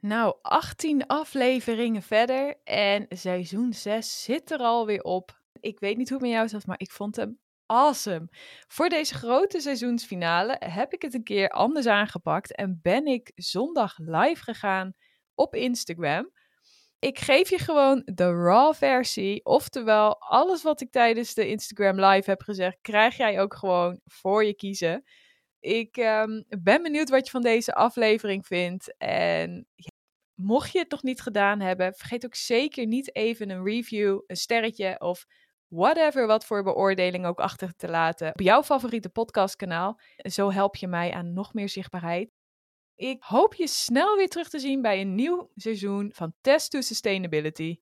Nou, 18 afleveringen verder en seizoen 6 zit er alweer op. Ik weet niet hoe het met jou zat, maar ik vond hem awesome. Voor deze grote seizoensfinale heb ik het een keer anders aangepakt en ben ik zondag live gegaan op Instagram. Ik geef je gewoon de raw versie, oftewel alles wat ik tijdens de Instagram live heb gezegd, krijg jij ook gewoon voor je kiezen. Ik ehm, ben benieuwd wat je van deze aflevering vindt. En mocht je het nog niet gedaan hebben, vergeet ook zeker niet even een review, een sterretje of whatever wat voor beoordeling ook achter te laten op jouw favoriete podcastkanaal. Zo help je mij aan nog meer zichtbaarheid. Ik hoop je snel weer terug te zien bij een nieuw seizoen van Test to Sustainability.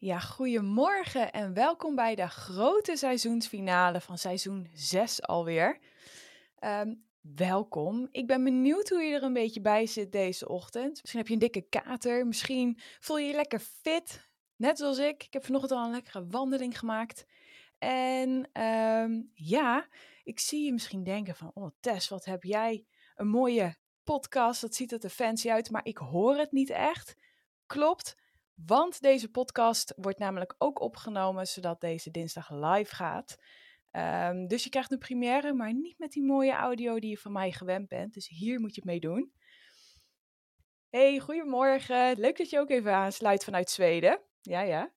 Ja, goedemorgen en welkom bij de grote seizoensfinale van seizoen 6 alweer. Ehm, welkom. Ik ben benieuwd hoe je er een beetje bij zit deze ochtend. Misschien heb je een dikke kater, misschien voel je je lekker fit, net zoals ik. Ik heb vanochtend al een lekkere wandeling gemaakt. En ehm, ja, ik zie je misschien denken van, oh Tess, wat heb jij een mooie podcast, dat ziet er fancy uit, maar ik hoor het niet echt. Klopt, want deze podcast wordt namelijk ook opgenomen zodat deze dinsdag live gaat. Ehm, dus je krijgt een première, maar niet met die mooie audio die je van mij gewend bent. Dus hier moet je het mee doen. Hey, goedemorgen. Leuk dat je ook even aansluit vanuit Zweden. Ja, ja.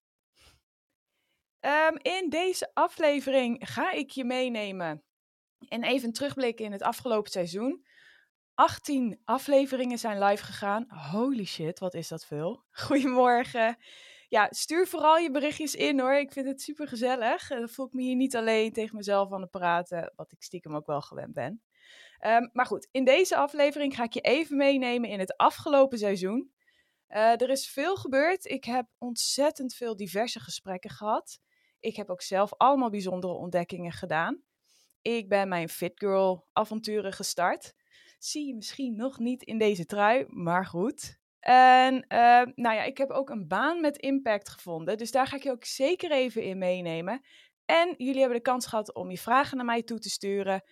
Ehm, in deze aflevering ga ik je meenemen en even terugblikken in het afgelopen seizoen. 18 afleveringen zijn live gegaan. Holy shit, wat is dat veel. Goedemorgen. Ja, stuur vooral je berichtjes in hoor. Ik vind het super gezellig. Dan voel ik me hier niet alleen tegen mezelf aan het praten, wat ik stiekem ook wel gewend ben. Ehm, maar goed, in deze aflevering ga ik je even meenemen in het afgelopen seizoen. Eh, er is veel gebeurd. Ik heb ontzettend veel diverse gesprekken gehad. Ik heb ook zelf allemaal bijzondere ontdekkingen gedaan. Ik ben mijn Fit Girl avonturen gestart. Zie je misschien nog niet in deze trui, maar goed. En uh, nou ja, ik heb ook een baan met impact gevonden. Dus daar ga ik je ook zeker even in meenemen. En jullie hebben de kans gehad om je vragen naar mij toe te sturen,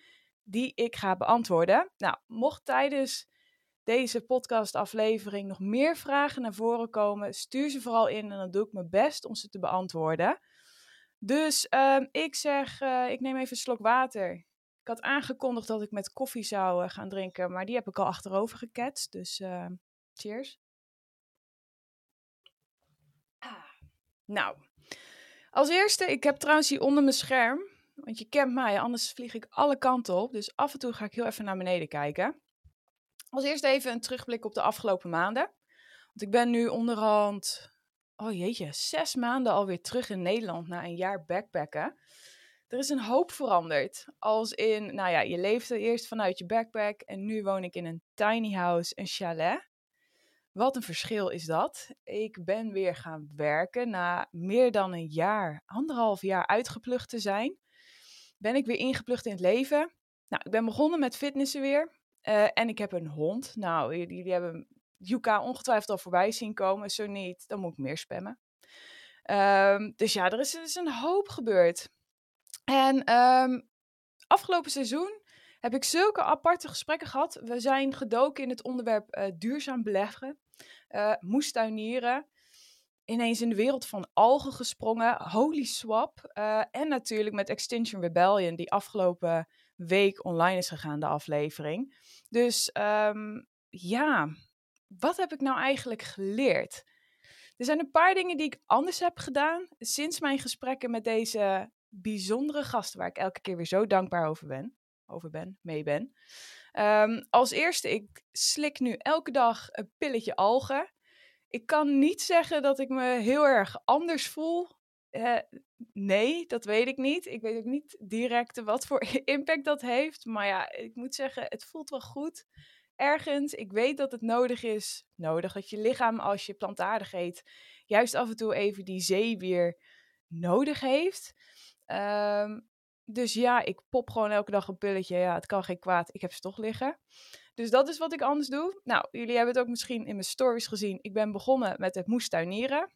die ik ga beantwoorden. Nou, mocht tijdens deze podcastaflevering nog meer vragen naar voren komen, stuur ze vooral in en dan doe ik mijn best om ze te beantwoorden. Dus uh, ik zeg, uh, ik neem even een slok water. Ik had aangekondigd dat ik met koffie zou uh, gaan drinken, maar die heb ik al achterover geketst. Dus uh, cheers. Ah. Nou, als eerste, ik heb trouwens hier onder mijn scherm, want je kent mij, anders vlieg ik alle kanten op. Dus af en toe ga ik heel even naar beneden kijken. Als eerste even een terugblik op de afgelopen maanden. Want ik ben nu onderhand oh jeetje, zes maanden alweer terug in Nederland na een jaar backpacken. Er is een hoop veranderd. Als in, nou ja, je leefde eerst vanuit je backpack en nu woon ik in een tiny house, een chalet. Wat een verschil is dat. Ik ben weer gaan werken na meer dan een jaar, anderhalf jaar uitgeplucht te zijn. Ben ik weer ingeplucht in het leven. Nou, ik ben begonnen met fitnessen weer. Uh, en ik heb een hond. Nou, jullie, hebben Yuka ongetwijfeld al voorbij zien komen. Zo niet, dan moet ik meer spammen. Um, dus ja, er is, er is, een hoop gebeurd. En um, afgelopen seizoen heb ik zulke aparte gesprekken gehad. We zijn gedoken in het onderwerp uh, duurzaam beleggen, uh, moestuinieren. Ineens in de wereld van algen gesprongen, holy swap. Uh, en natuurlijk met Extinction Rebellion, die afgelopen week online is gegaan, de aflevering. Dus um, ja, wat heb ik nou eigenlijk geleerd? Er zijn een paar dingen die ik anders heb gedaan sinds mijn gesprekken met deze bijzondere gasten, waar ik elke keer weer zo dankbaar over ben, over ben, mee ben. Um, als eerste, ik slik nu elke dag een pilletje algen. Ik kan niet zeggen dat ik me heel erg anders voel. Uh, nee, dat weet ik niet. Ik weet ook niet direct wat voor impact dat heeft. Maar ja, ik moet zeggen, het voelt wel goed ergens, ik weet dat het nodig is, nodig dat je lichaam als je plantaardig eet, juist af en toe even die zee weer nodig heeft. Ehm, dus ja, ik pop gewoon elke dag een pilletje. Ja, het kan geen kwaad. Ik heb ze toch liggen. Dus dat is wat ik anders doe. Nou, jullie hebben het ook misschien in mijn stories gezien. Ik ben begonnen met het moestuinieren.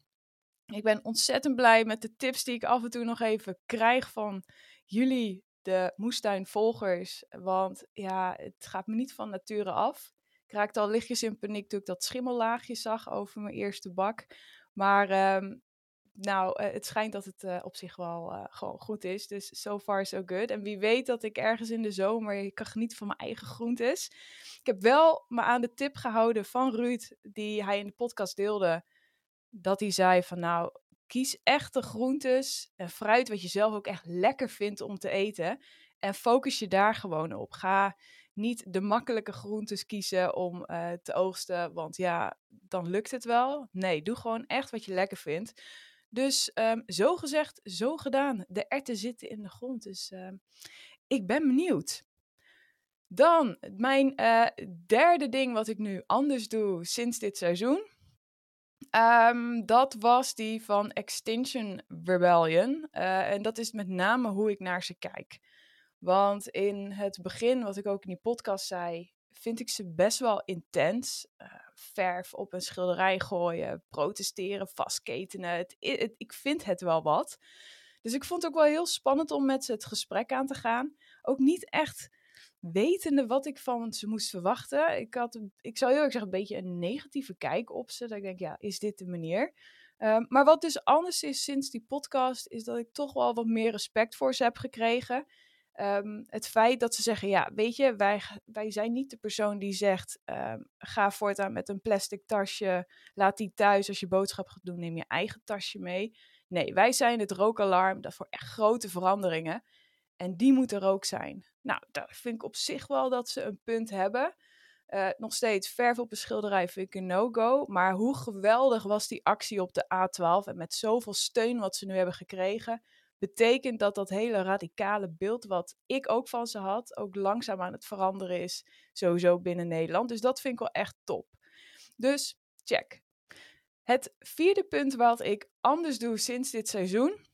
Ik ben ontzettend blij met de tips die ik af en toe nog even krijg van jullie, de moestuinvolgers. Want ja, het gaat me niet van nature af. Ik raakte al lichtjes in paniek toen ik dat schimmellaagje zag over mijn eerste bak. Maar ehm, nou, eh, het schijnt dat het eh, op zich wel eh, gewoon goed is. Dus so far so good. En wie weet dat ik ergens in de zomer kan genieten van mijn eigen groentes. Ik heb wel me aan de tip gehouden van Ruud, die hij in de podcast deelde. Dat hij zei van nou, kies echte groentes en fruit wat je zelf ook echt lekker vindt om te eten. En focus je daar gewoon op. Ga niet de makkelijke groentes kiezen om te oogsten, want ja, dan lukt het wel. Nee, doe gewoon echt wat je lekker vindt. Dus um, zo gezegd, zo gedaan. De erten zitten in de grond. Dus uh, ik ben benieuwd. Dan mijn uh, derde ding wat ik nu anders doe sinds dit seizoen. Um, dat was die van Extinction Rebellion. Uh, en dat is met name hoe ik naar ze kijk. Want in het begin, wat ik ook in die podcast zei, vind ik ze best wel intens. Uh, verf op een schilderij gooien, protesteren, vastketenen. Het, ik vind het wel wat. Dus ik vond het ook wel heel spannend om met ze het gesprek aan te gaan. Ook niet echt wetende wat ik van ze moest verwachten. Ik, had, ik zou heel erg zeggen, een beetje een negatieve kijk op ze. Dat ik denk, ja, is dit de manier? Um, maar wat dus anders is sinds die podcast, is dat ik toch wel wat meer respect voor ze heb gekregen. Um, het feit dat ze zeggen, ja, weet je, wij, wij zijn niet de persoon die zegt, um, ga voortaan met een plastic tasje, laat die thuis als je boodschap gaat doen, neem je eigen tasje mee. Nee, wij zijn het rookalarm, dat voor echt grote veranderingen. En die moet er ook zijn. Nou, daar vind ik op zich wel dat ze een punt hebben. Uh, nog steeds verf op een schilderij vind ik een no-go. Maar hoe geweldig was die actie op de A12 en met zoveel steun wat ze nu hebben gekregen betekent dat dat hele radicale beeld wat ik ook van ze had, ook langzaam aan het veranderen is, sowieso binnen Nederland. Dus dat vind ik wel echt top. Dus check. Het vierde punt wat ik anders doe sinds dit seizoen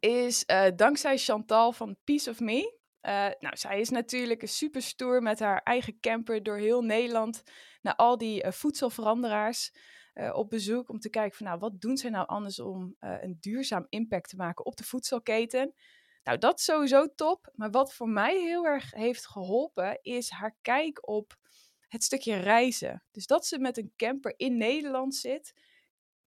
is uh, dankzij Chantal van Peace of Me. Uh, nou, zij is natuurlijk super stoer met haar eigen camper door heel Nederland naar al die uh, voedselveranderaars uh, op bezoek om te kijken van nou, wat doen zij nou anders om uh, een duurzaam impact te maken op de voedselketen. Nou, dat is sowieso top. Maar wat voor mij heel erg heeft geholpen, is haar kijk op het stukje reizen. Dus dat ze met een camper in Nederland zit,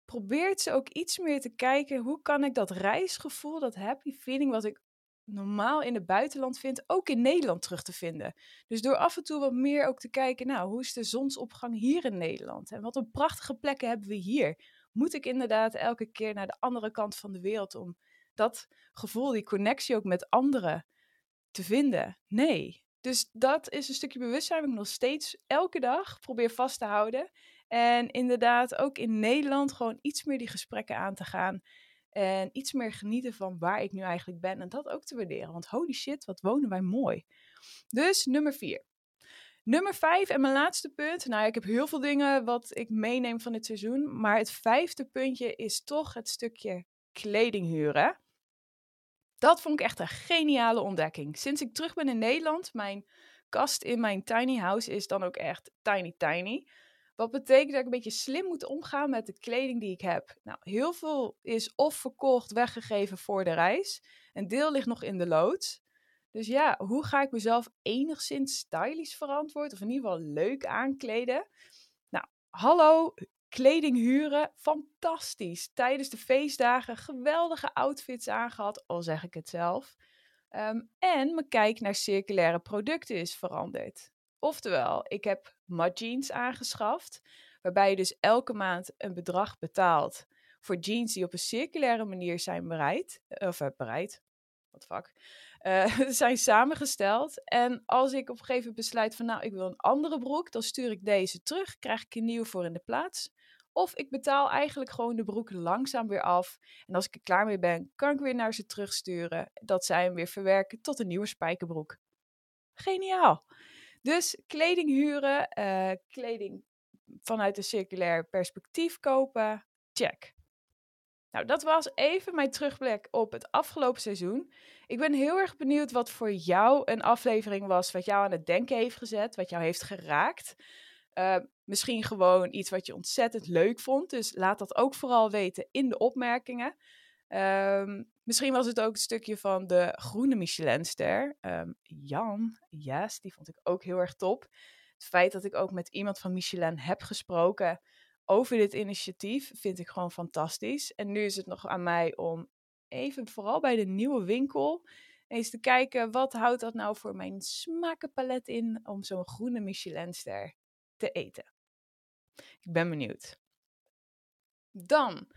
probeert ze ook iets meer te kijken hoe kan ik dat reisgevoel, dat happy feeling wat ik normaal in het buitenland vindt, ook in Nederland terug te vinden. Dus door af en toe wat meer ook te kijken, nou, hoe is de zonsopgang hier in Nederland? En wat een prachtige plekken hebben we hier? Moet ik inderdaad elke keer naar de andere kant van de wereld om dat gevoel, die connectie ook met anderen te vinden? Nee. Dus dat is een stukje bewustzijn ik nog steeds elke dag probeer vast te houden. En inderdaad ook in Nederland gewoon iets meer die gesprekken aan te gaan. En iets meer genieten van waar ik nu eigenlijk ben. En dat ook te waarderen. Want holy shit, wat wonen wij mooi. Dus nummer vier. Nummer vijf en mijn laatste punt. Nou, ik heb heel veel dingen wat ik meeneem van dit seizoen. Maar het vijfde puntje is toch het stukje kleding huren. Dat vond ik echt een geniale ontdekking. Sinds ik terug ben in Nederland, mijn kast in mijn tiny house is dan ook echt tiny tiny. Wat betekent dat ik een beetje slim moet omgaan met de kleding die ik heb. Nou, heel veel is of verkocht, weggegeven voor de reis. Een deel ligt nog in de loods. Dus ja, hoe ga ik mezelf enigszins stylish verantwoord of in ieder geval leuk aankleden? Nou, hallo, kleding huren, fantastisch. Tijdens de feestdagen geweldige outfits aangehad, al zeg ik het zelf. Um, en mijn kijk naar circulaire producten is veranderd. Oftewel, ik heb mud jeans aangeschaft, waarbij je dus elke maand een bedrag betaalt voor jeans die op een circulaire manier zijn bereid, eh, of uh, bereid, wat vak, uh, zijn samengesteld. En als ik op een gegeven moment besluit van nou, ik wil een andere broek, dan stuur ik deze terug, krijg ik een nieuw voor in de plaats. Of ik betaal eigenlijk gewoon de broek langzaam weer af. En als ik er klaar mee ben, kan ik weer naar ze terugsturen. Dat zij hem weer verwerken tot een nieuwe spijkerbroek. Geniaal! Dus kleding huren, eh, kleding vanuit een circulair perspectief kopen, check. Nou, dat was even mijn terugblik op het afgelopen seizoen. Ik ben heel erg benieuwd wat voor jou een aflevering was, wat jou aan het denken heeft gezet, wat jou heeft geraakt. Uh, misschien gewoon iets wat je ontzettend leuk vond. Dus laat dat ook vooral weten in de opmerkingen. Um, misschien was het ook een stukje van de groene Michelinster. Um, Jan, yes, die vond ik ook heel erg top. Het feit dat ik ook met iemand van Michelin heb gesproken over dit initiatief vind ik gewoon fantastisch. En nu is het nog aan mij om even, vooral bij de nieuwe winkel, eens te kijken wat houdt dat nou voor mijn smakenpalet in om zo'n groene Michelinster te eten. Ik ben benieuwd. Dan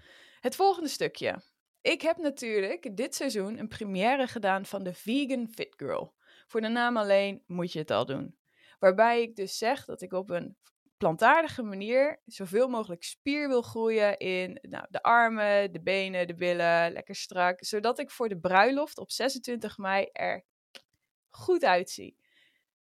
het volgende stukje. Ik heb natuurlijk dit seizoen een première gedaan van de Vegan Fit Girl. Voor de naam alleen moet je het al doen. Waarbij ik dus zeg dat ik op een plantaardige manier zoveel mogelijk spier wil groeien in nou, de armen, de benen, de billen, lekker strak. Zodat ik voor de bruiloft op 26 mei er goed uitzie.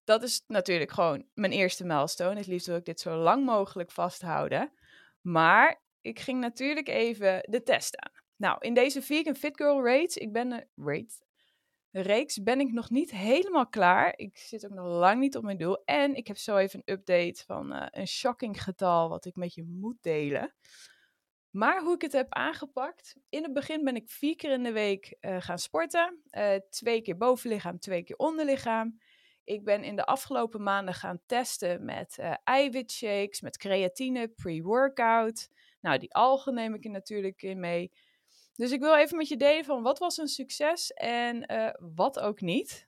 Dat is natuurlijk gewoon mijn eerste milestone. Het liefst wil ik dit zo lang mogelijk vasthouden. Maar ik ging natuurlijk even de test aan. Nou, in deze Vegan Fit Girl Race, ik ben een rate, reeks ben ik nog niet helemaal klaar. Ik zit ook nog lang niet op mijn doel. En ik heb zo even een update van uh, een shocking getal wat ik met je moet delen. Maar hoe ik het heb aangepakt. In het begin ben ik vier keer in de week uh, gaan sporten. Twee keer bovenlichaam, twee keer onderlichaam. Ik ben in de afgelopen maanden gaan testen met uh, eiwitshakes, met creatine, pre-workout. Nou, die algen neem ik er natuurlijk in mee. Dus ik wil even met je delen van wat was een succes en uh, wat ook niet.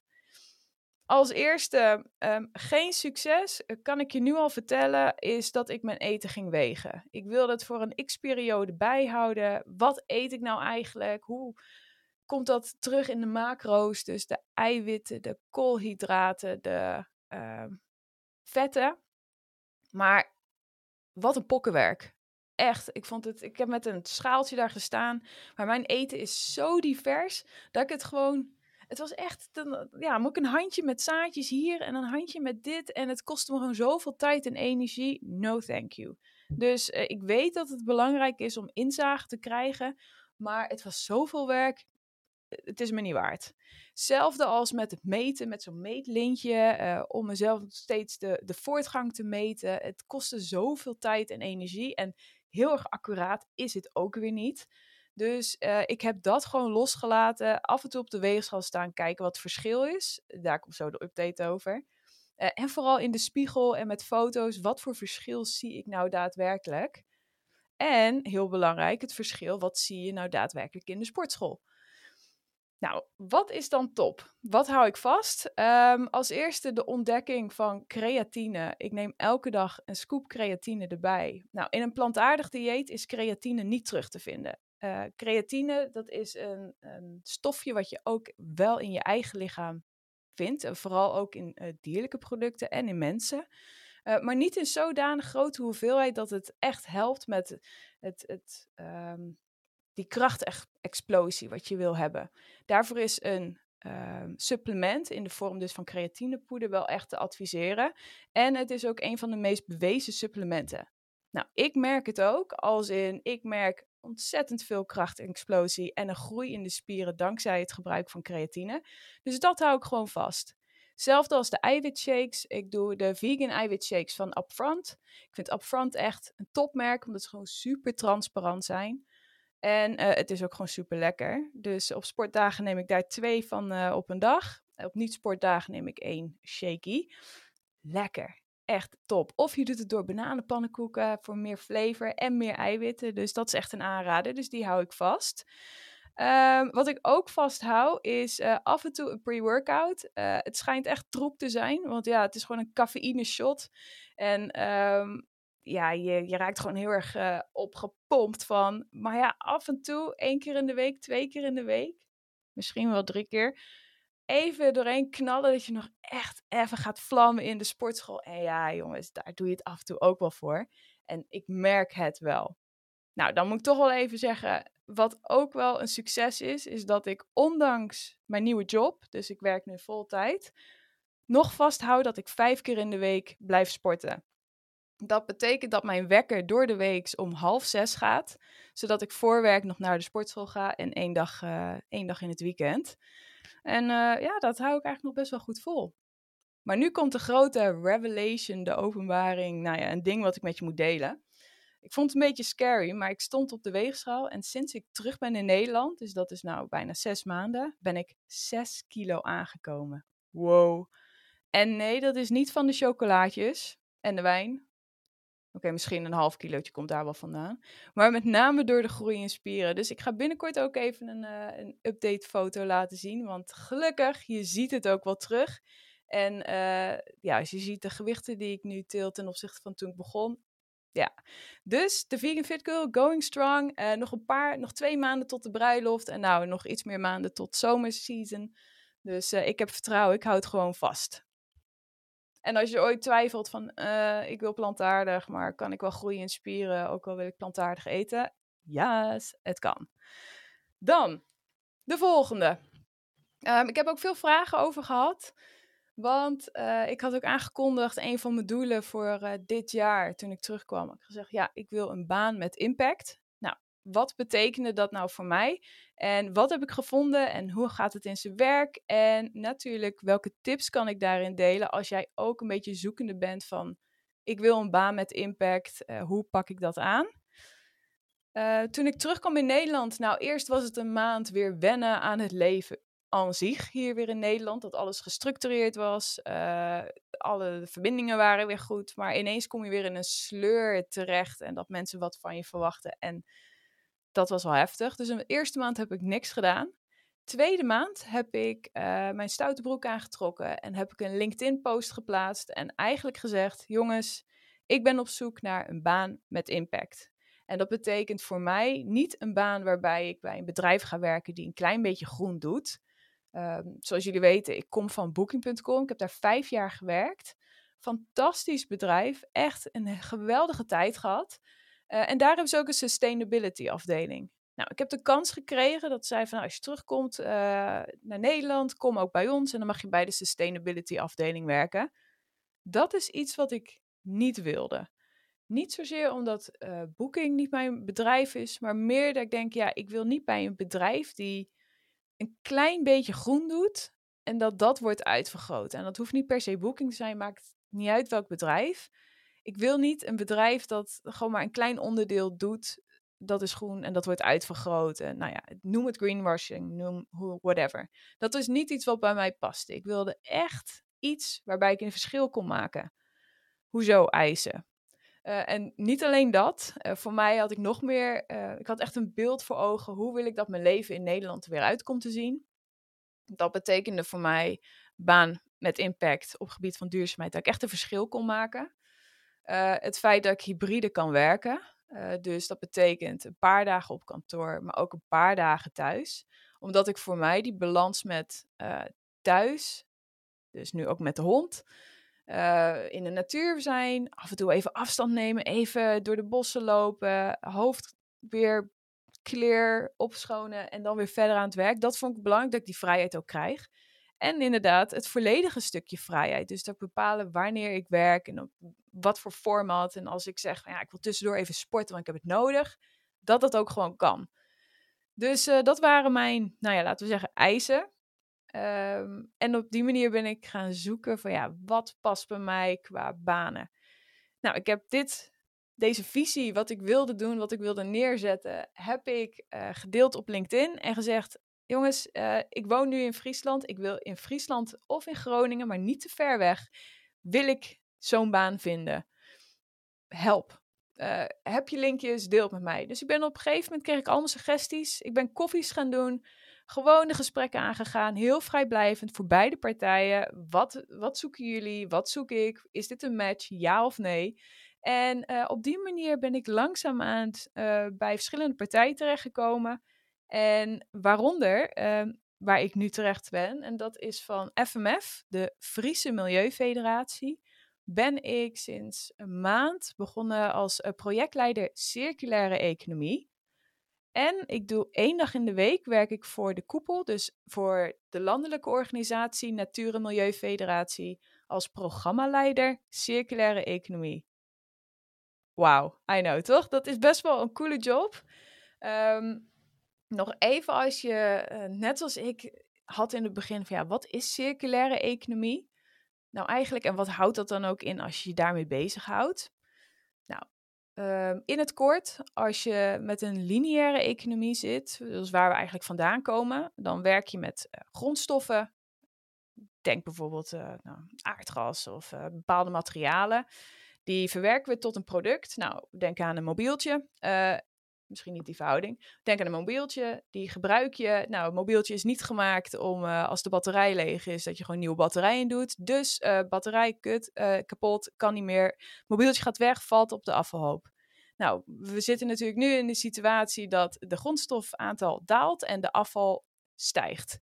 Als eerste, um, geen succes, eh, kan ik je nu al vertellen, is dat ik mijn eten ging wegen. Ik wilde het voor een x-periode bijhouden. Wat eet ik nou eigenlijk? Hoe komt dat terug in de macro's? Dus de eiwitten, de koolhydraten, de uh, vetten. Maar wat een pokkenwerk echt, ik vond het, ik heb met een schaaltje daar gestaan. Maar mijn eten is zo divers dat ik het gewoon. Het was echt, ja, moet ik een handje met zaadjes hier en een handje met dit. En het kostte me gewoon zoveel tijd en energie. No thank you. Dus uh, ik weet dat het belangrijk is om inzage te krijgen. Maar het was zoveel werk. Het is me niet waard. Hetzelfde als met het meten, met zo'n meetlintje. Uh, om mezelf steeds de, de voortgang te meten. Het kostte zoveel tijd en energie. En heel erg accuraat is het ook weer niet. Dus uh, ik heb dat gewoon losgelaten. Af en toe op de weegschaal staan, kijken wat het verschil is. Daar komt zo de update over. Uh, en vooral in de spiegel en met foto's, wat voor verschil zie ik nou daadwerkelijk? En heel belangrijk, het verschil, wat zie je nou daadwerkelijk in de sportschool? Nou, wat is dan top? Wat hou ik vast? Um, als eerste de ontdekking van creatine. Ik neem elke dag een scoop creatine erbij. Nou, in een plantaardig dieet is creatine niet terug te vinden. Uh, creatine, dat is een, stofje wat je ook wel in je eigen lichaam vindt. En vooral ook in uh, dierlijke producten en in mensen. Uh, maar niet in zodanig grote hoeveelheid dat het echt helpt met het, het, um, die krachtexplosie wat je wil hebben. Daarvoor is een uh, supplement in de vorm dus van creatinepoeder wel echt te adviseren. En het is ook een van de meest bewezen supplementen. Nou, ik merk het ook, als in ik merk ontzettend veel krachtexplosie en een groei in de spieren dankzij het gebruik van creatine. Dus dat hou ik gewoon vast. Hetzelfde als de eiwitshakes. Ik doe de vegan eiwitshakes van Upfront. Ik vind Upfront echt een topmerk, omdat ze gewoon super transparant zijn. En uh, het is ook gewoon super lekker. Dus op sportdagen neem ik daar twee van uh, op een dag. Op niet-sportdagen neem ik één shaky. Lekker. Echt top. Of je doet het door bananenpannenkoeken voor meer flavor en meer eiwitten. Dus dat is echt een aanrader. Dus die hou ik vast. Um, wat ik ook vasthoud is uh, af en toe een pre-workout. het schijnt echt troep te zijn. Want ja, het is gewoon een cafeïne shot. En um, ja, je, je raakt gewoon heel erg uh, opgepompt van. Maar ja, af en toe, één keer in de week, twee keer in de week, misschien wel drie keer, even doorheen knallen dat je nog echt even gaat vlammen in de sportschool. En ja, jongens, daar doe je het af en toe ook wel voor. En ik merk het wel. Nou, dan moet ik toch wel even zeggen, wat ook wel een succes is, is dat ik ondanks mijn nieuwe job, dus ik werk nu vol tijd, nog vasthoud dat ik vijf keer in de week blijf sporten. Dat betekent dat mijn wekker door de week om half zes gaat, zodat ik voor werk nog naar de sportschool ga en één dag, uh, één dag in het weekend. En uh, ja, dat hou ik eigenlijk nog best wel goed vol. Maar nu komt de grote revelation, de openbaring, nou ja, een ding wat ik met je moet delen. Ik vond het een beetje scary, maar ik stond op de weegschaal en sinds ik terug ben in Nederland, dus dat is nou bijna zes maanden, ben ik zes kilo aangekomen. Wow. En nee, dat is niet van de chocolaatjes en de wijn. Oké, misschien een half kilootje komt daar wel vandaan. Maar met name door de groei in spieren. Dus ik ga binnenkort ook even een, uh, een update foto laten zien. Want gelukkig, je ziet het ook wel terug. En uh, ja, als je ziet de gewichten die ik nu til ten opzichte van toen ik begon. Ja, dus de Vegan Fit Girl, going strong. Uh, nog een paar, nog twee maanden tot de bruiloft. En nou, nog iets meer maanden tot zomerseason. Dus ik heb vertrouwen, ik houd gewoon vast. En als je ooit twijfelt van, uh, ik wil plantaardig, maar kan ik wel groeien in spieren, ook al wil ik plantaardig eten? Ja, het kan. Dan, de volgende. Um, ik heb ook veel vragen over gehad. Want uh, ik had ook aangekondigd, een van mijn doelen voor uh, dit jaar, toen ik terugkwam. Ik gezegd, ja, ik wil een baan met impact. Nou, wat betekende dat nou voor mij? En wat heb ik gevonden en hoe gaat het in zijn werk? En natuurlijk, welke tips kan ik daarin delen als jij ook een beetje zoekende bent van ik wil een baan met impact, uh, hoe pak ik dat aan? Uh, toen ik terugkwam in Nederland, nou eerst was het een maand weer wennen aan het leven aan zich hier weer in Nederland, dat alles gestructureerd was, uh, alle verbindingen waren weer goed, maar ineens kom je weer in een sleur terecht en dat mensen wat van je verwachten en dat was wel heftig. Dus in de eerste maand heb ik niks gedaan. Tweede maand heb ik uh, mijn stoute broek aangetrokken en heb ik een LinkedIn-post geplaatst en eigenlijk gezegd: jongens, ik ben op zoek naar een baan met impact. En dat betekent voor mij niet een baan waarbij ik bij een bedrijf ga werken die een klein beetje groen doet. Um, zoals jullie weten, ik kom van Booking.com. Ik heb daar vijf jaar gewerkt. Fantastisch bedrijf. Echt een geweldige tijd gehad. Uh, en daar hebben ze ook een sustainability afdeling. Nou, ik heb de kans gekregen dat zij van nou, als je terugkomt uh, naar Nederland, kom ook bij ons en dan mag je bij de sustainability afdeling werken. Dat is iets wat ik niet wilde. Niet zozeer omdat uh, Booking niet mijn bedrijf is, maar meer dat ik denk, ja, ik wil niet bij een bedrijf die een klein beetje groen doet en dat dat wordt uitvergroot. En dat hoeft niet per se Booking te zijn, maakt niet uit welk bedrijf ik wil niet een bedrijf dat gewoon maar een klein onderdeel doet. Dat is groen en dat wordt uitvergroot. En nou ja, noem het greenwashing, noem whatever. Dat is niet iets wat bij mij past. Ik wilde echt iets waarbij ik een verschil kon maken. Hoezo eisen? Uh, en niet alleen dat, uh, voor mij had ik nog meer, uh, ik had echt een beeld voor ogen, hoe wil ik dat mijn leven in Nederland er weer uit komt te zien. Dat betekende voor mij baan met impact op het gebied van duurzaamheid, dat ik echt een verschil kon maken. Uh, het feit dat ik hybride kan werken. Uh, dus dat betekent een paar dagen op kantoor, maar ook een paar dagen thuis. Omdat ik voor mij die balans met uh, thuis, dus nu ook met de hond, in de natuur zijn, af en toe even afstand nemen, even door de bossen lopen, hoofd weer clear, opschonen en dan weer verder aan het werk. Dat vond ik belangrijk dat ik die vrijheid ook krijg. En inderdaad, het volledige stukje vrijheid. Dus dat bepalen wanneer ik werk en op wat voor format. En als ik zeg, ja, ik wil tussendoor even sporten, want ik heb het nodig. Dat dat ook gewoon kan. Dus uh, dat waren mijn, nou ja, laten we zeggen, eisen. Um, en op die manier ben ik gaan zoeken van, ja, wat past bij mij qua banen. Nou, ik heb dit, deze visie, wat ik wilde doen, wat ik wilde neerzetten, heb ik uh, gedeeld op LinkedIn en gezegd, jongens, uh, ik woon nu in Friesland. Ik wil in Friesland of in Groningen, maar niet te ver weg, wil ik zo'n baan vinden. Help. Uh, heb je linkjes, deel het met mij. Dus ik ben op een gegeven moment kreeg ik allemaal suggesties. Ik ben koffies gaan doen, gewoon de gesprekken aangegaan, heel vrijblijvend voor beide partijen. Wat, wat zoeken jullie? Wat zoek ik? Is dit een match? Ja of nee? En uh, op die manier ben ik langzaamaan uh, bij verschillende partijen terechtgekomen. En waaronder, uh, waar ik nu terecht ben, en dat is van FMF, de Friese Milieufederatie, ben ik sinds een maand begonnen als projectleider circulaire economie. En ik doe één dag in de week werk ik voor de koepel, dus voor de landelijke organisatie Natuur- en Milieufederatie als programmaleider circulaire economie. Wauw, I know toch? Dat is best wel een coole job. Ehm, nog even als je, eh, net als ik, had in het begin van ja, wat is circulaire economie? Nou, eigenlijk, en wat houdt dat dan ook in als je je daarmee bezighoudt? Nou, ehm, in het kort, als je met een lineaire economie zit, dus waar we eigenlijk vandaan komen, dan werk je met eh, grondstoffen. Denk bijvoorbeeld uh, nou, aardgas of uh, bepaalde materialen. Die verwerken we tot een product. Nou, denk aan een mobieltje. Misschien niet die verhouding. Denk aan een mobieltje, die gebruik je. Nou, een mobieltje is niet gemaakt om uh, als de batterij leeg is, dat je gewoon nieuwe batterij in doet. Dus uh, batterij kut, uh, kapot, kan niet meer. Mobieltje gaat weg, valt op de afvalhoop. Nou, we zitten natuurlijk nu in de situatie dat de grondstofaantal daalt en de afval stijgt.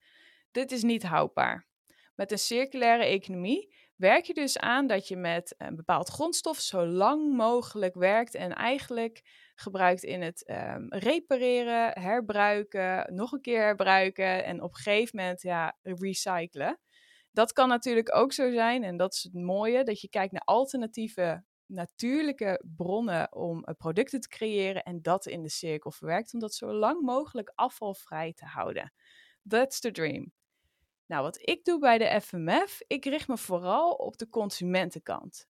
Dit is niet houdbaar. Met een circulaire economie werk je dus aan dat je met een bepaald grondstof zo lang mogelijk werkt en eigenlijk gebruikt in het um, repareren, herbruiken, nog een keer herbruiken en op een gegeven moment ja, recyclen. Dat kan natuurlijk ook zo zijn, en dat is het mooie, dat je kijkt naar alternatieve natuurlijke bronnen om producten te creëren en dat in de cirkel verwerkt, om dat zo lang mogelijk afvalvrij te houden. That's the dream. Nou, wat ik doe bij de FMF, ik richt me vooral op de consumentenkant.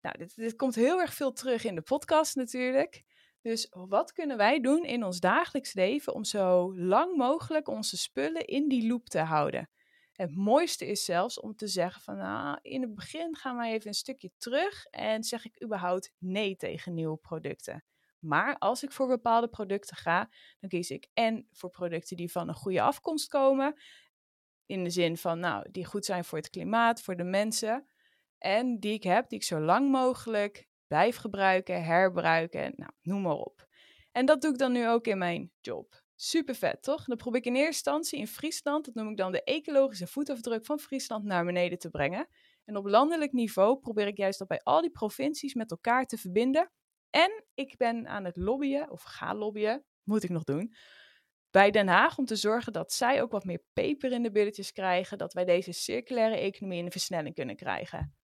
Nou, dit, dit komt heel erg veel terug in de podcast natuurlijk. Dus wat kunnen wij doen in ons dagelijks leven om zo lang mogelijk onze spullen in die loop te houden? Het mooiste is zelfs om te zeggen van nou, in het begin gaan wij even een stukje terug en zeg ik überhaupt nee tegen nieuwe producten. Maar als ik voor bepaalde producten ga, dan kies ik en voor producten die van een goede afkomst komen. In de zin van, nou, die goed zijn voor het klimaat, voor de mensen. En die ik heb, die ik zo lang mogelijk blijf gebruiken, herbruiken, nou, noem maar op. En dat doe ik dan nu ook in mijn job. Super vet, toch? Dan probeer ik in eerste instantie in Friesland, dat noem ik dan de ecologische voetafdruk van Friesland, naar beneden te brengen. En op landelijk niveau probeer ik juist dat bij al die provincies met elkaar te verbinden. En ik ben aan het lobbyen, of ga lobbyen, moet ik nog doen, bij Den Haag om te zorgen dat zij ook wat meer peper in de billetjes krijgen, dat wij deze circulaire economie in de versnelling kunnen krijgen.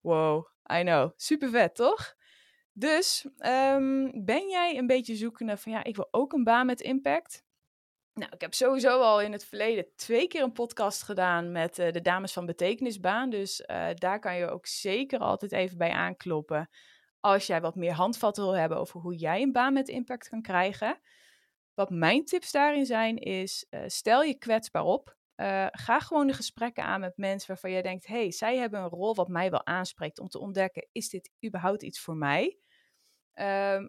Wow, I know. Super vet, toch? Dus um, ben jij een beetje zoekende van ja, ik wil ook een baan met impact? Nou, ik heb sowieso al in het verleden twee keer een podcast gedaan met uh, de dames van Betekenisbaan. Dus uh, daar kan je ook zeker altijd even bij aankloppen. Als jij wat meer handvatten wil hebben over hoe jij een baan met impact kan krijgen. Wat mijn tips daarin zijn is, uh, stel je kwetsbaar op. Uh, ga gewoon de gesprekken aan met mensen waarvan jij denkt: hey, zij hebben een rol wat mij wel aanspreekt om te ontdekken: is dit überhaupt iets voor mij? Uh,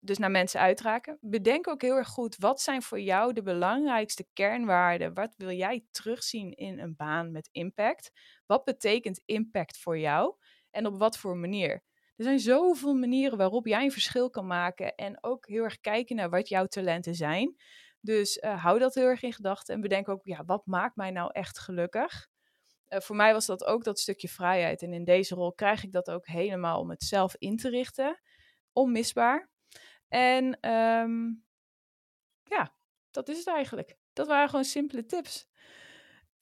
dus naar mensen uitraken. Bedenk ook heel erg goed: wat zijn voor jou de belangrijkste kernwaarden? Wat wil jij terugzien in een baan met impact? Wat betekent impact voor jou en op wat voor manier? Er zijn zoveel manieren waarop jij een verschil kan maken en ook heel erg kijken naar wat jouw talenten zijn. Dus uh, hou dat heel erg in gedachten en bedenk ook, ja, wat maakt mij nou echt gelukkig? Uh, voor mij was dat ook dat stukje vrijheid. En in deze rol krijg ik dat ook helemaal om het zelf in te richten. Onmisbaar. En um, ja, dat is het eigenlijk. Dat waren gewoon simpele tips.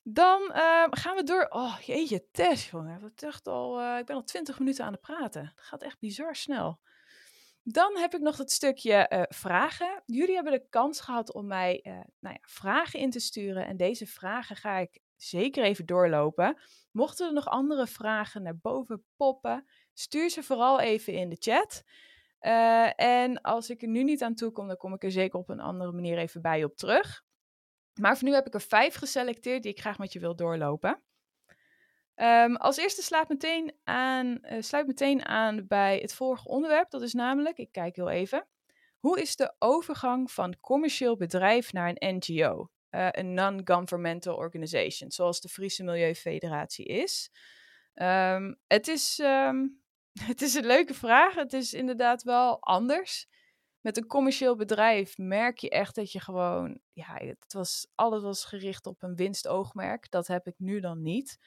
Dan uh, gaan we door. Oh, jeetje, Tess, jongen. Al, uh, ik ben al twintig minuten aan het praten. Dat gaat echt bizar snel. Dan heb ik nog het stukje uh, vragen. Jullie hebben de kans gehad om mij uh, nou ja, vragen in te sturen. En deze vragen ga ik zeker even doorlopen. Mochten er nog andere vragen naar boven poppen, stuur ze vooral even in de chat. Uh, en als ik er nu niet aan toe kom, dan kom ik er zeker op een andere manier even bij op terug. Maar voor nu heb ik er vijf geselecteerd die ik graag met je wil doorlopen. Um, als eerste sluit meteen, aan, uh, sluit meteen aan bij het volgende onderwerp. Dat is namelijk, ik kijk heel even. Hoe is de overgang van commercieel bedrijf naar een NGO? Uh, een non-governmental organization, zoals de Friese Milieufederatie is. Um, het, is um, het is een leuke vraag. Het is inderdaad wel anders. Met een commercieel bedrijf merk je echt dat je gewoon, ja, het was, alles was gericht op een winstoogmerk. Dat heb ik nu dan niet.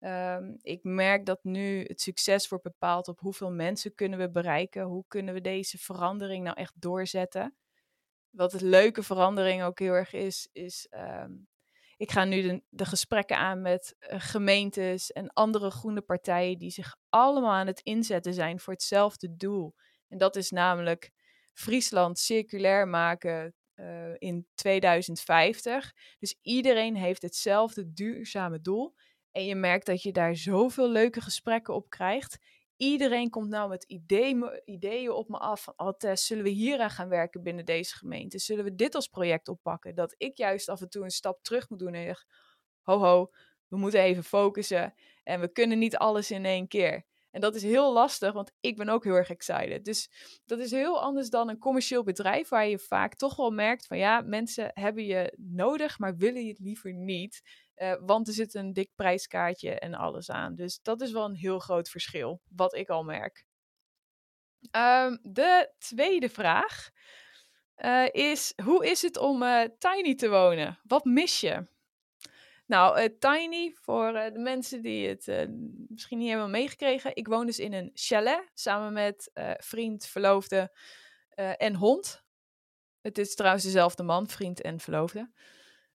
Um, ik merk dat nu het succes wordt bepaald op hoeveel mensen kunnen we bereiken, hoe kunnen we deze verandering nou echt doorzetten. wat het leuke verandering ook heel erg is, is ehm, ik ga nu de, de gesprekken aan met eh, gemeentes en andere groene partijen die zich allemaal aan het inzetten zijn voor hetzelfde doel. En dat is namelijk Friesland circulair maken uh, in 2050. Dus iedereen heeft hetzelfde duurzame doel. En je merkt dat je daar zoveel leuke gesprekken op krijgt. Iedereen komt nou met idee, ideeën op me af. Van, oh zullen we hieraan gaan werken binnen deze gemeente? Zullen we dit als project oppakken? Dat ik juist af en toe een stap terug moet doen en zeg, ho, we moeten even focussen. En we kunnen niet alles in één keer. En dat is heel lastig, want ik ben ook heel erg excited. Dus dat is heel anders dan een commercieel bedrijf, waar je vaak toch wel merkt van ja, mensen hebben je nodig, maar willen je het liever niet. Uh, want er zit een dik prijskaartje en alles aan. Dus dat is wel een heel groot verschil, wat ik al merk. Um, de tweede vraag uh, is: hoe is het om uh, tiny te wonen? Wat mis je? Nou, Tiny, voor de mensen die het misschien niet hebben meegekregen. Ik woon dus in een chalet samen met vriend, verloofde en hond. Het is trouwens dezelfde man, vriend en verloofde.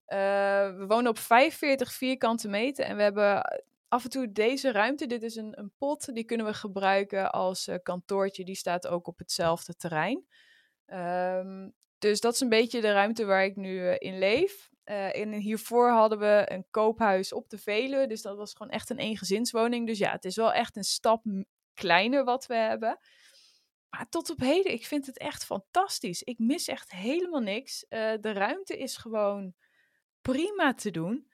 We wonen op 45 vierkante meter en we hebben af en toe deze ruimte. Dit is een, een pot, die kunnen we gebruiken als kantoortje. Die staat ook op hetzelfde terrein. Um, dus dat is een beetje de ruimte waar ik nu in leef. En hiervoor hadden we een koophuis op de Veluwe. Dus dat was gewoon echt een eengezinswoning. Dus ja, het is wel echt een stap kleiner wat we hebben. Maar tot op heden, ik vind het echt fantastisch. Ik mis echt helemaal niks. De ruimte is gewoon prima te doen.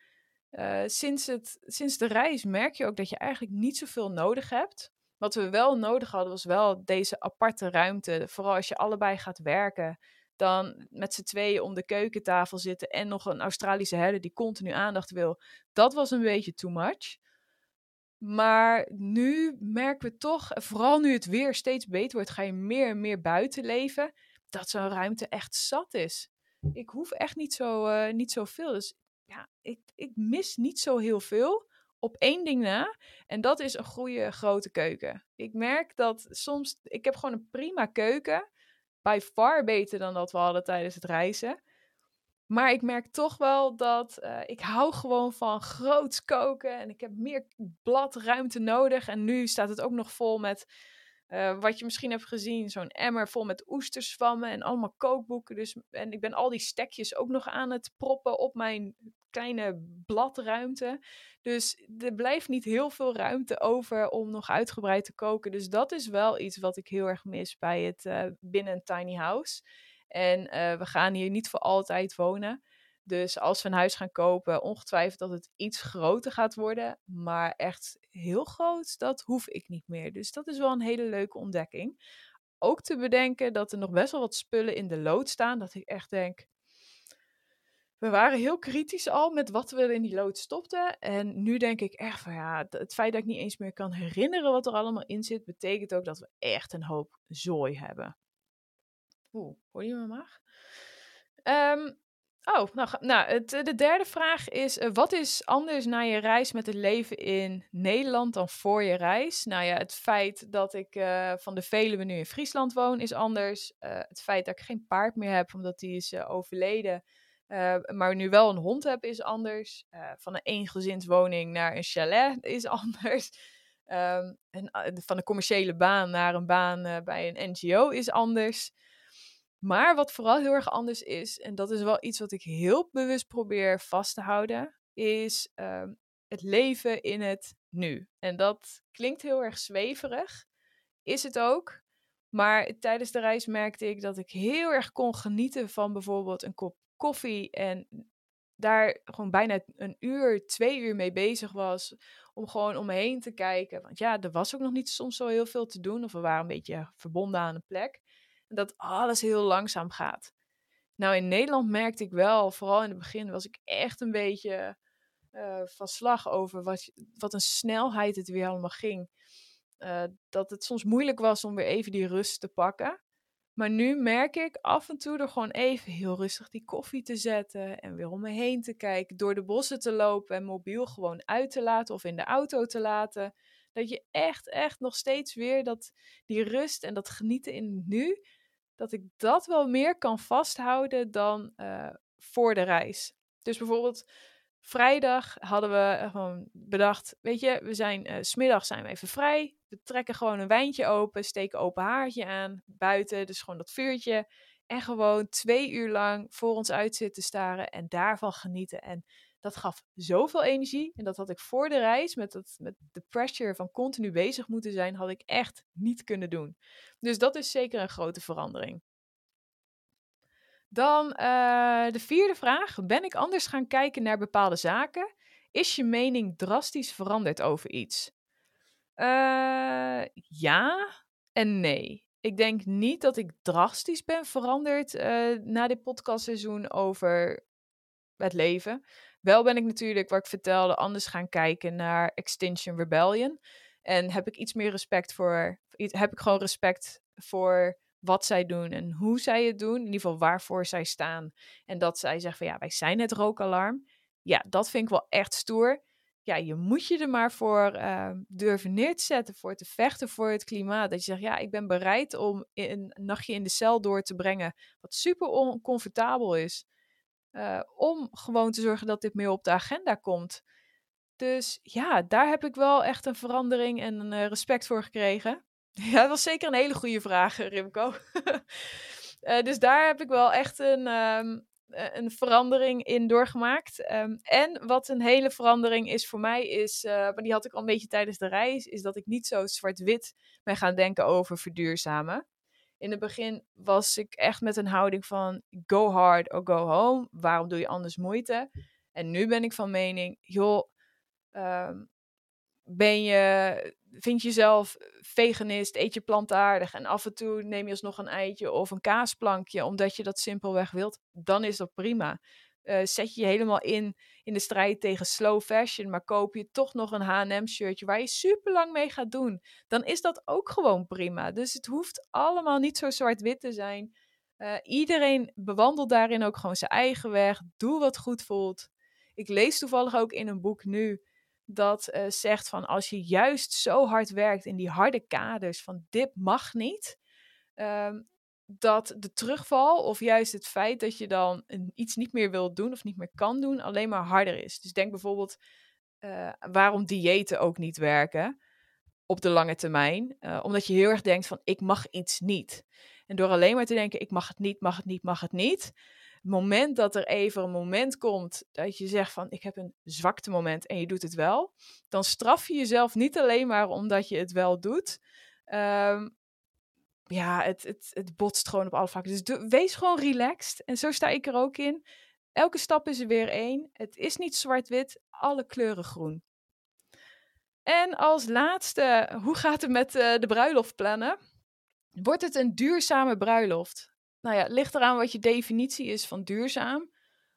Uh, sinds, het, sinds de reis merk je ook dat je eigenlijk niet zoveel nodig hebt. Wat we wel nodig hadden, was wel deze aparte ruimte. Vooral als je allebei gaat werken dan met z'n tweeën om de keukentafel zitten en nog een Australische herder die continu aandacht wil. Dat was een beetje too much. Maar nu merken we toch, vooral nu het weer steeds beter wordt, ga je meer en meer buiten leven, dat zo'n ruimte echt zat is. Ik hoef echt niet, zo, uh, niet zoveel. Dus ja, ik, ik mis niet zo heel veel op één ding na. En dat is een goede grote keuken. Ik merk dat soms, ik heb gewoon een prima keuken by far beter dan dat we hadden tijdens het reizen. Maar ik merk toch wel dat uh, ik hou gewoon van groots koken. En ik heb meer bladruimte nodig. En nu staat het ook nog vol met, uh, wat je misschien hebt gezien, zo'n emmer vol met oesters van me. En allemaal kookboeken. Dus, en ik ben al die stekjes ook nog aan het proppen op mijn kleine bladruimte. Dus er blijft niet heel veel ruimte over om nog uitgebreid te koken. Dus dat is wel iets wat ik heel erg mis bij het uh, binnen een tiny house. En uh, we gaan hier niet voor altijd wonen. Dus als we een huis gaan kopen, ongetwijfeld dat het iets groter gaat worden. Maar echt heel groot, dat hoef ik niet meer. Dus dat is wel een hele leuke ontdekking. Ook te bedenken dat er nog best wel wat spullen in de lood staan. Dat ik echt denk, we waren heel kritisch al met wat we in die lood stopten. En nu denk ik echt van ja, het feit dat ik niet eens meer kan herinneren wat er allemaal in zit, betekent ook dat we echt een hoop zooi hebben. Oeh, hoor je me maar? Um, oh, nou, nou het, de derde vraag is: uh, wat is anders na je reis met het leven in Nederland dan voor je reis? Nou ja, het feit dat ik uh, van de Veluwe nu in Friesland woon is anders. Het feit dat ik geen paard meer heb, omdat die is overleden maar nu wel een hond heb is anders. Van een eengezinswoning naar een chalet is anders. Um, en, van een commerciële baan naar een baan bij een NGO is anders. Maar wat vooral heel erg anders is, en dat is wel iets wat ik heel bewust probeer vast te houden, is ehm, het leven in het nu. En dat klinkt heel erg zweverig, is het ook. Maar tijdens de reis merkte ik dat ik heel erg kon genieten van bijvoorbeeld een kop koffie en daar gewoon bijna een uur, twee uur mee bezig was. Om gewoon om me heen te kijken. Want ja, er was ook nog niet soms zo heel veel te doen. Of we waren een beetje verbonden aan een plek. Dat alles heel langzaam gaat. Nou, in Nederland merkte ik wel, vooral in het begin, was ik echt een beetje uh, van slag over wat, wat een snelheid het weer allemaal ging. Uh, dat het soms moeilijk was om weer even die rust te pakken. Maar nu merk ik af en toe er gewoon even heel rustig die koffie te zetten en weer om me heen te kijken, door de bossen te lopen en mobiel gewoon uit te laten of in de auto te laten. Dat je echt, echt nog steeds weer dat, die rust en dat genieten in nu, dat ik dat wel meer kan vasthouden dan eh, voor de reis. Dus bijvoorbeeld vrijdag hadden we gewoon bedacht, weet je, we zijn uh, smiddag zijn we even vrij. We trekken gewoon een wijntje open, steken open haartje aan buiten, dus gewoon dat vuurtje. En gewoon twee uur lang voor ons uit zitten staren en daarvan genieten. En dat gaf zoveel energie. En dat had ik voor de reis, met, dat, met de pressure van continu bezig moeten zijn, had ik echt niet kunnen doen. Dus dat is zeker een grote verandering. Dan uh, de vierde vraag. Ben ik anders gaan kijken naar bepaalde zaken? Is je mening drastisch veranderd over iets? Uh, ja en nee. Ik denk niet dat ik drastisch ben veranderd uh, na dit podcastseizoen over het leven. Wel ben ik natuurlijk, wat ik vertelde, anders gaan kijken naar Extinction Rebellion. En heb ik iets meer respect voor, heb ik gewoon respect voor wat zij doen en hoe zij het doen. In ieder geval waarvoor zij staan. En dat zij zeggen van ja, wij zijn het rookalarm. Ja, dat vind ik wel echt stoer. Ja, je moet je er maar voor uh, durven neer te zetten, voor te vechten voor het klimaat. Dat je zegt, ja, ik ben bereid om een nachtje in de cel door te brengen, wat super oncomfortabel is. Uh, om gewoon te zorgen dat dit meer op de agenda komt. Dus ja, daar heb ik wel echt een verandering en uh, respect voor gekregen. Ja, dat was zeker een hele goede vraag, Rimco. uh, dus daar heb ik wel echt een, um, een verandering in doorgemaakt. Um, en wat een hele verandering is voor mij, is, maar die had ik al een beetje tijdens de reis, is dat ik niet zo zwart-wit ben gaan denken over verduurzamen in het begin was ik echt met een houding van go hard or go home. Waarom doe je anders moeite? En nu ben ik van mening, joh, um, ben je, vind je jezelf veganist, eet je plantaardig en af en toe neem je alsnog een eitje of een kaasplankje omdat je dat simpelweg wilt, dan is dat prima. Uh, zet je je helemaal in in de strijd tegen slow fashion, maar koop je toch nog een H&M shirtje waar je super lang mee gaat doen, dan is dat ook gewoon prima. Dus het hoeft allemaal niet zo zwart-wit te zijn. Uh, iedereen bewandelt daarin ook gewoon zijn eigen weg. Doe wat goed voelt. Ik lees toevallig ook in een boek nu dat uh, zegt van als je juist zo hard werkt in die harde kaders van dit mag niet, um, dat de terugval of juist het feit dat je dan iets niet meer wilt doen of niet meer kan doen, alleen maar harder is. Dus denk bijvoorbeeld uh, waarom diëten ook niet werken op de lange termijn. Uh, omdat je heel erg denkt van ik mag iets niet. En door alleen maar te denken ik mag het niet, mag het niet, mag het niet. Het moment dat er even een moment komt dat je zegt van ik heb een zwakte moment en je doet het wel, dan straf je jezelf niet alleen maar omdat je het wel doet, um, ja, het, het, het botst gewoon op alle vlakken. Dus wees gewoon relaxed. En zo sta ik er ook in. Elke stap is er weer één. Het is niet zwart-wit, alle kleuren groen. En als laatste, hoe gaat het met uh, de bruiloft plannen? Wordt het een duurzame bruiloft? Nou ja, ligt eraan wat je definitie is van duurzaam.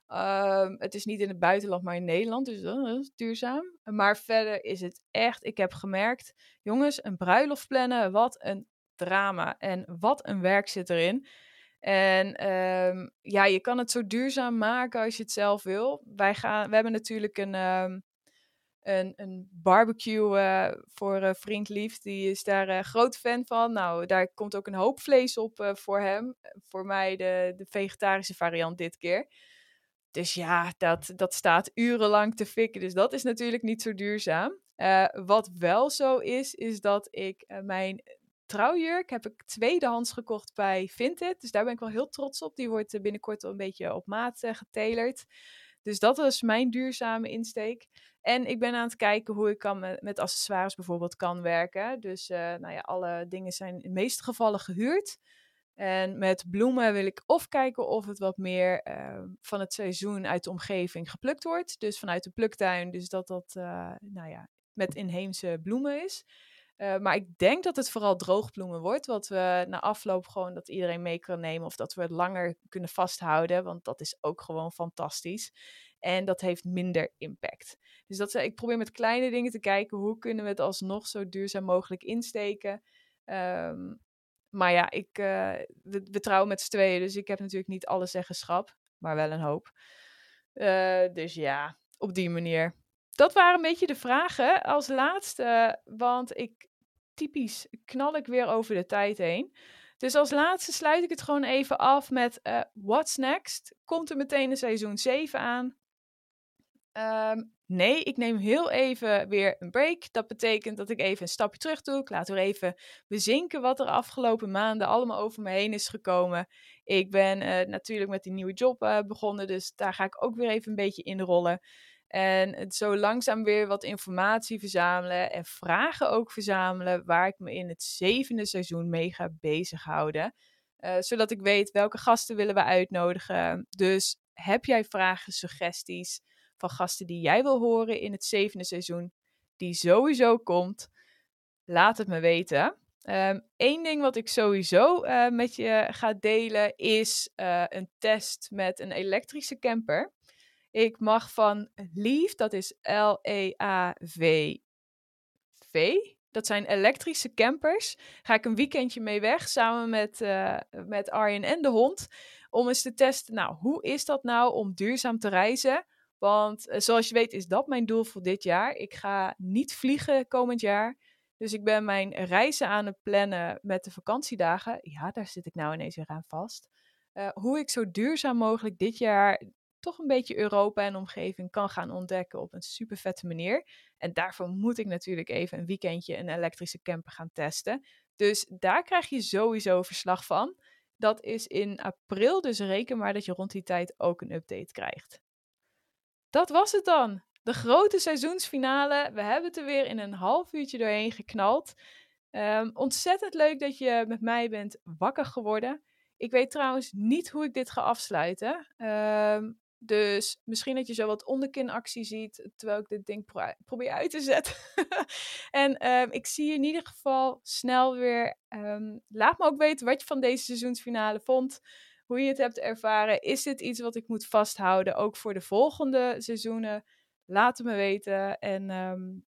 Uh, het is niet in het buitenland, maar in Nederland, dus dat is duurzaam. Maar verder is het echt, ik heb gemerkt, jongens, een bruiloft plannen, wat een drama. En wat een werk zit erin. En um, ja, je kan het zo duurzaam maken als je het zelf wil. Wij gaan, we hebben natuurlijk een, um, een, een barbecue uh, voor uh, Vriend Lief. Die is daar uh, groot fan van. Nou, daar komt ook een hoop vlees op voor hem. Voor mij de, de vegetarische variant dit keer. Dus ja, dat, dat staat urenlang te fikken. Dus dat is natuurlijk niet zo duurzaam. wat wel zo is, is dat ik mijn trouwjurk heb ik tweedehands gekocht bij Vinted. Dus daar ben ik wel heel trots op. Die wordt eh, binnenkort een beetje op maat uh, getalerd. Dus dat is mijn duurzame insteek. En ik ben aan het kijken hoe ik kan met, accessoires bijvoorbeeld kan werken. Dus uh, nou ja, alle dingen zijn in de meeste gevallen gehuurd. En met bloemen wil ik of kijken of het wat meer van het seizoen uit de omgeving geplukt wordt. Dus vanuit de pluktuin. Dus dat dat nou ja, met inheemse bloemen is. Uh, maar ik denk dat het vooral droogbloemen wordt. Wat we na afloop gewoon dat iedereen mee kan nemen. Of dat we het langer kunnen vasthouden. Want dat is ook gewoon fantastisch. En dat heeft minder impact. Dus dat, ik probeer met kleine dingen te kijken. Hoe kunnen we het alsnog zo duurzaam mogelijk insteken. Um, maar ja, ik, uh, we, we, trouwen met z'n tweeën. Dus ik heb natuurlijk niet alle zeggenschap. Maar wel een hoop. Dus ja, op die manier dat waren een beetje de vragen. Als laatste, want ik typisch knal ik weer over de tijd heen. Dus als laatste sluit ik het gewoon even af met uh, What's Next? Komt er meteen een seizoen 7 aan? Um, nee, ik neem heel even weer een break. Dat betekent dat ik even een stapje terug doe. Ik laat weer even bezinken wat er afgelopen maanden allemaal over me heen is gekomen. Ik ben uh, natuurlijk met die nieuwe job uh, begonnen, dus daar ga ik ook weer even een beetje inrollen. En het zo langzaam weer wat informatie verzamelen en vragen ook verzamelen waar ik me in het zevende seizoen mee ga bezighouden. Uh, zodat ik weet welke gasten willen we uitnodigen. Dus heb jij vragen, suggesties van gasten die jij wil horen in het zevende seizoen, die sowieso komt, laat het me weten. Eén ding wat ik sowieso uh, met je ga delen is uh, een test met een elektrische camper. Ik mag van Leaf, dat is L-E-A-V-V. Dat zijn elektrische campers. Ga ik een weekendje mee weg samen met, uh, met Arjen en de hond. Om eens te testen, nou, hoe is dat nou om duurzaam te reizen? Want uh, zoals je weet is dat mijn doel voor dit jaar. Ik ga niet vliegen komend jaar. Dus ik ben mijn reizen aan het plannen met de vakantiedagen. Ja, daar zit ik nou ineens weer aan vast. Uh, hoe ik zo duurzaam mogelijk dit jaar toch een beetje Europa en omgeving kan gaan ontdekken op een super vette manier. En daarvoor moet ik natuurlijk even een weekendje een elektrische camper gaan testen. Dus daar krijg je sowieso verslag van. Dat is in april, dus reken maar dat je rond die tijd ook een update krijgt. Dat was het dan. De grote seizoensfinale. We hebben het er weer in een half uurtje doorheen geknald. Um, ontzettend leuk dat je met mij bent wakker geworden. Ik weet trouwens niet hoe ik dit ga afsluiten. Um, dus misschien dat je zo wat onderkinactie ziet terwijl ik dit ding pro probeer uit te zetten. en um, ik zie je in ieder geval snel weer. Um, laat me ook weten wat je van deze seizoensfinale vond. Hoe je het hebt ervaren. Is dit iets wat ik moet vasthouden ook voor de volgende seizoenen? Laat het me weten. En um,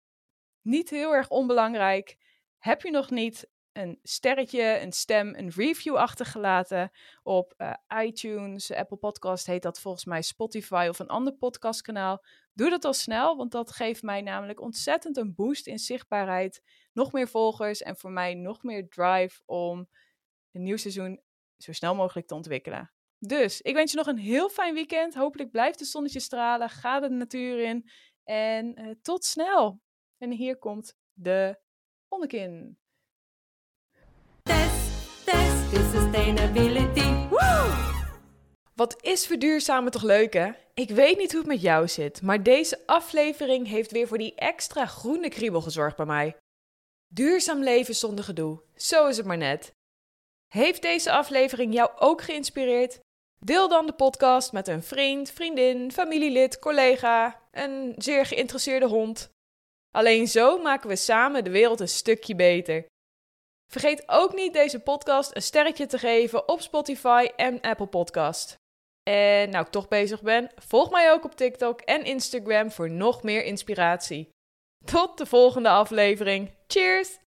niet heel erg onbelangrijk. Heb je nog niet een sterretje, een stem, een review achtergelaten op uh, iTunes, Apple Podcast heet dat volgens mij, Spotify of een ander podcastkanaal. Doe dat al snel, want dat geeft mij namelijk ontzettend een boost in zichtbaarheid. Nog meer volgers en voor mij nog meer drive om een nieuw seizoen zo snel mogelijk te ontwikkelen. Dus ik wens je nog een heel fijn weekend. Hopelijk blijft de zonnetje stralen. Ga de natuur in. En uh, tot snel. En hier komt de onderkin. Is sustainability. Wat is verduurzamen toch leuk hè? Ik weet niet hoe het met jou zit, maar deze aflevering heeft weer voor die extra groene kriebel gezorgd bij mij. Duurzaam leven zonder gedoe, zo is het maar net. Heeft deze aflevering jou ook geïnspireerd? Deel dan de podcast met een vriend, vriendin, familielid, collega, een zeer geïnteresseerde hond. Alleen zo maken we samen de wereld een stukje beter. Vergeet ook niet deze podcast een sterretje te geven op Spotify en Apple Podcast. En nou ik toch bezig ben, volg mij ook op TikTok en Instagram voor nog meer inspiratie. Tot de volgende aflevering. Cheers!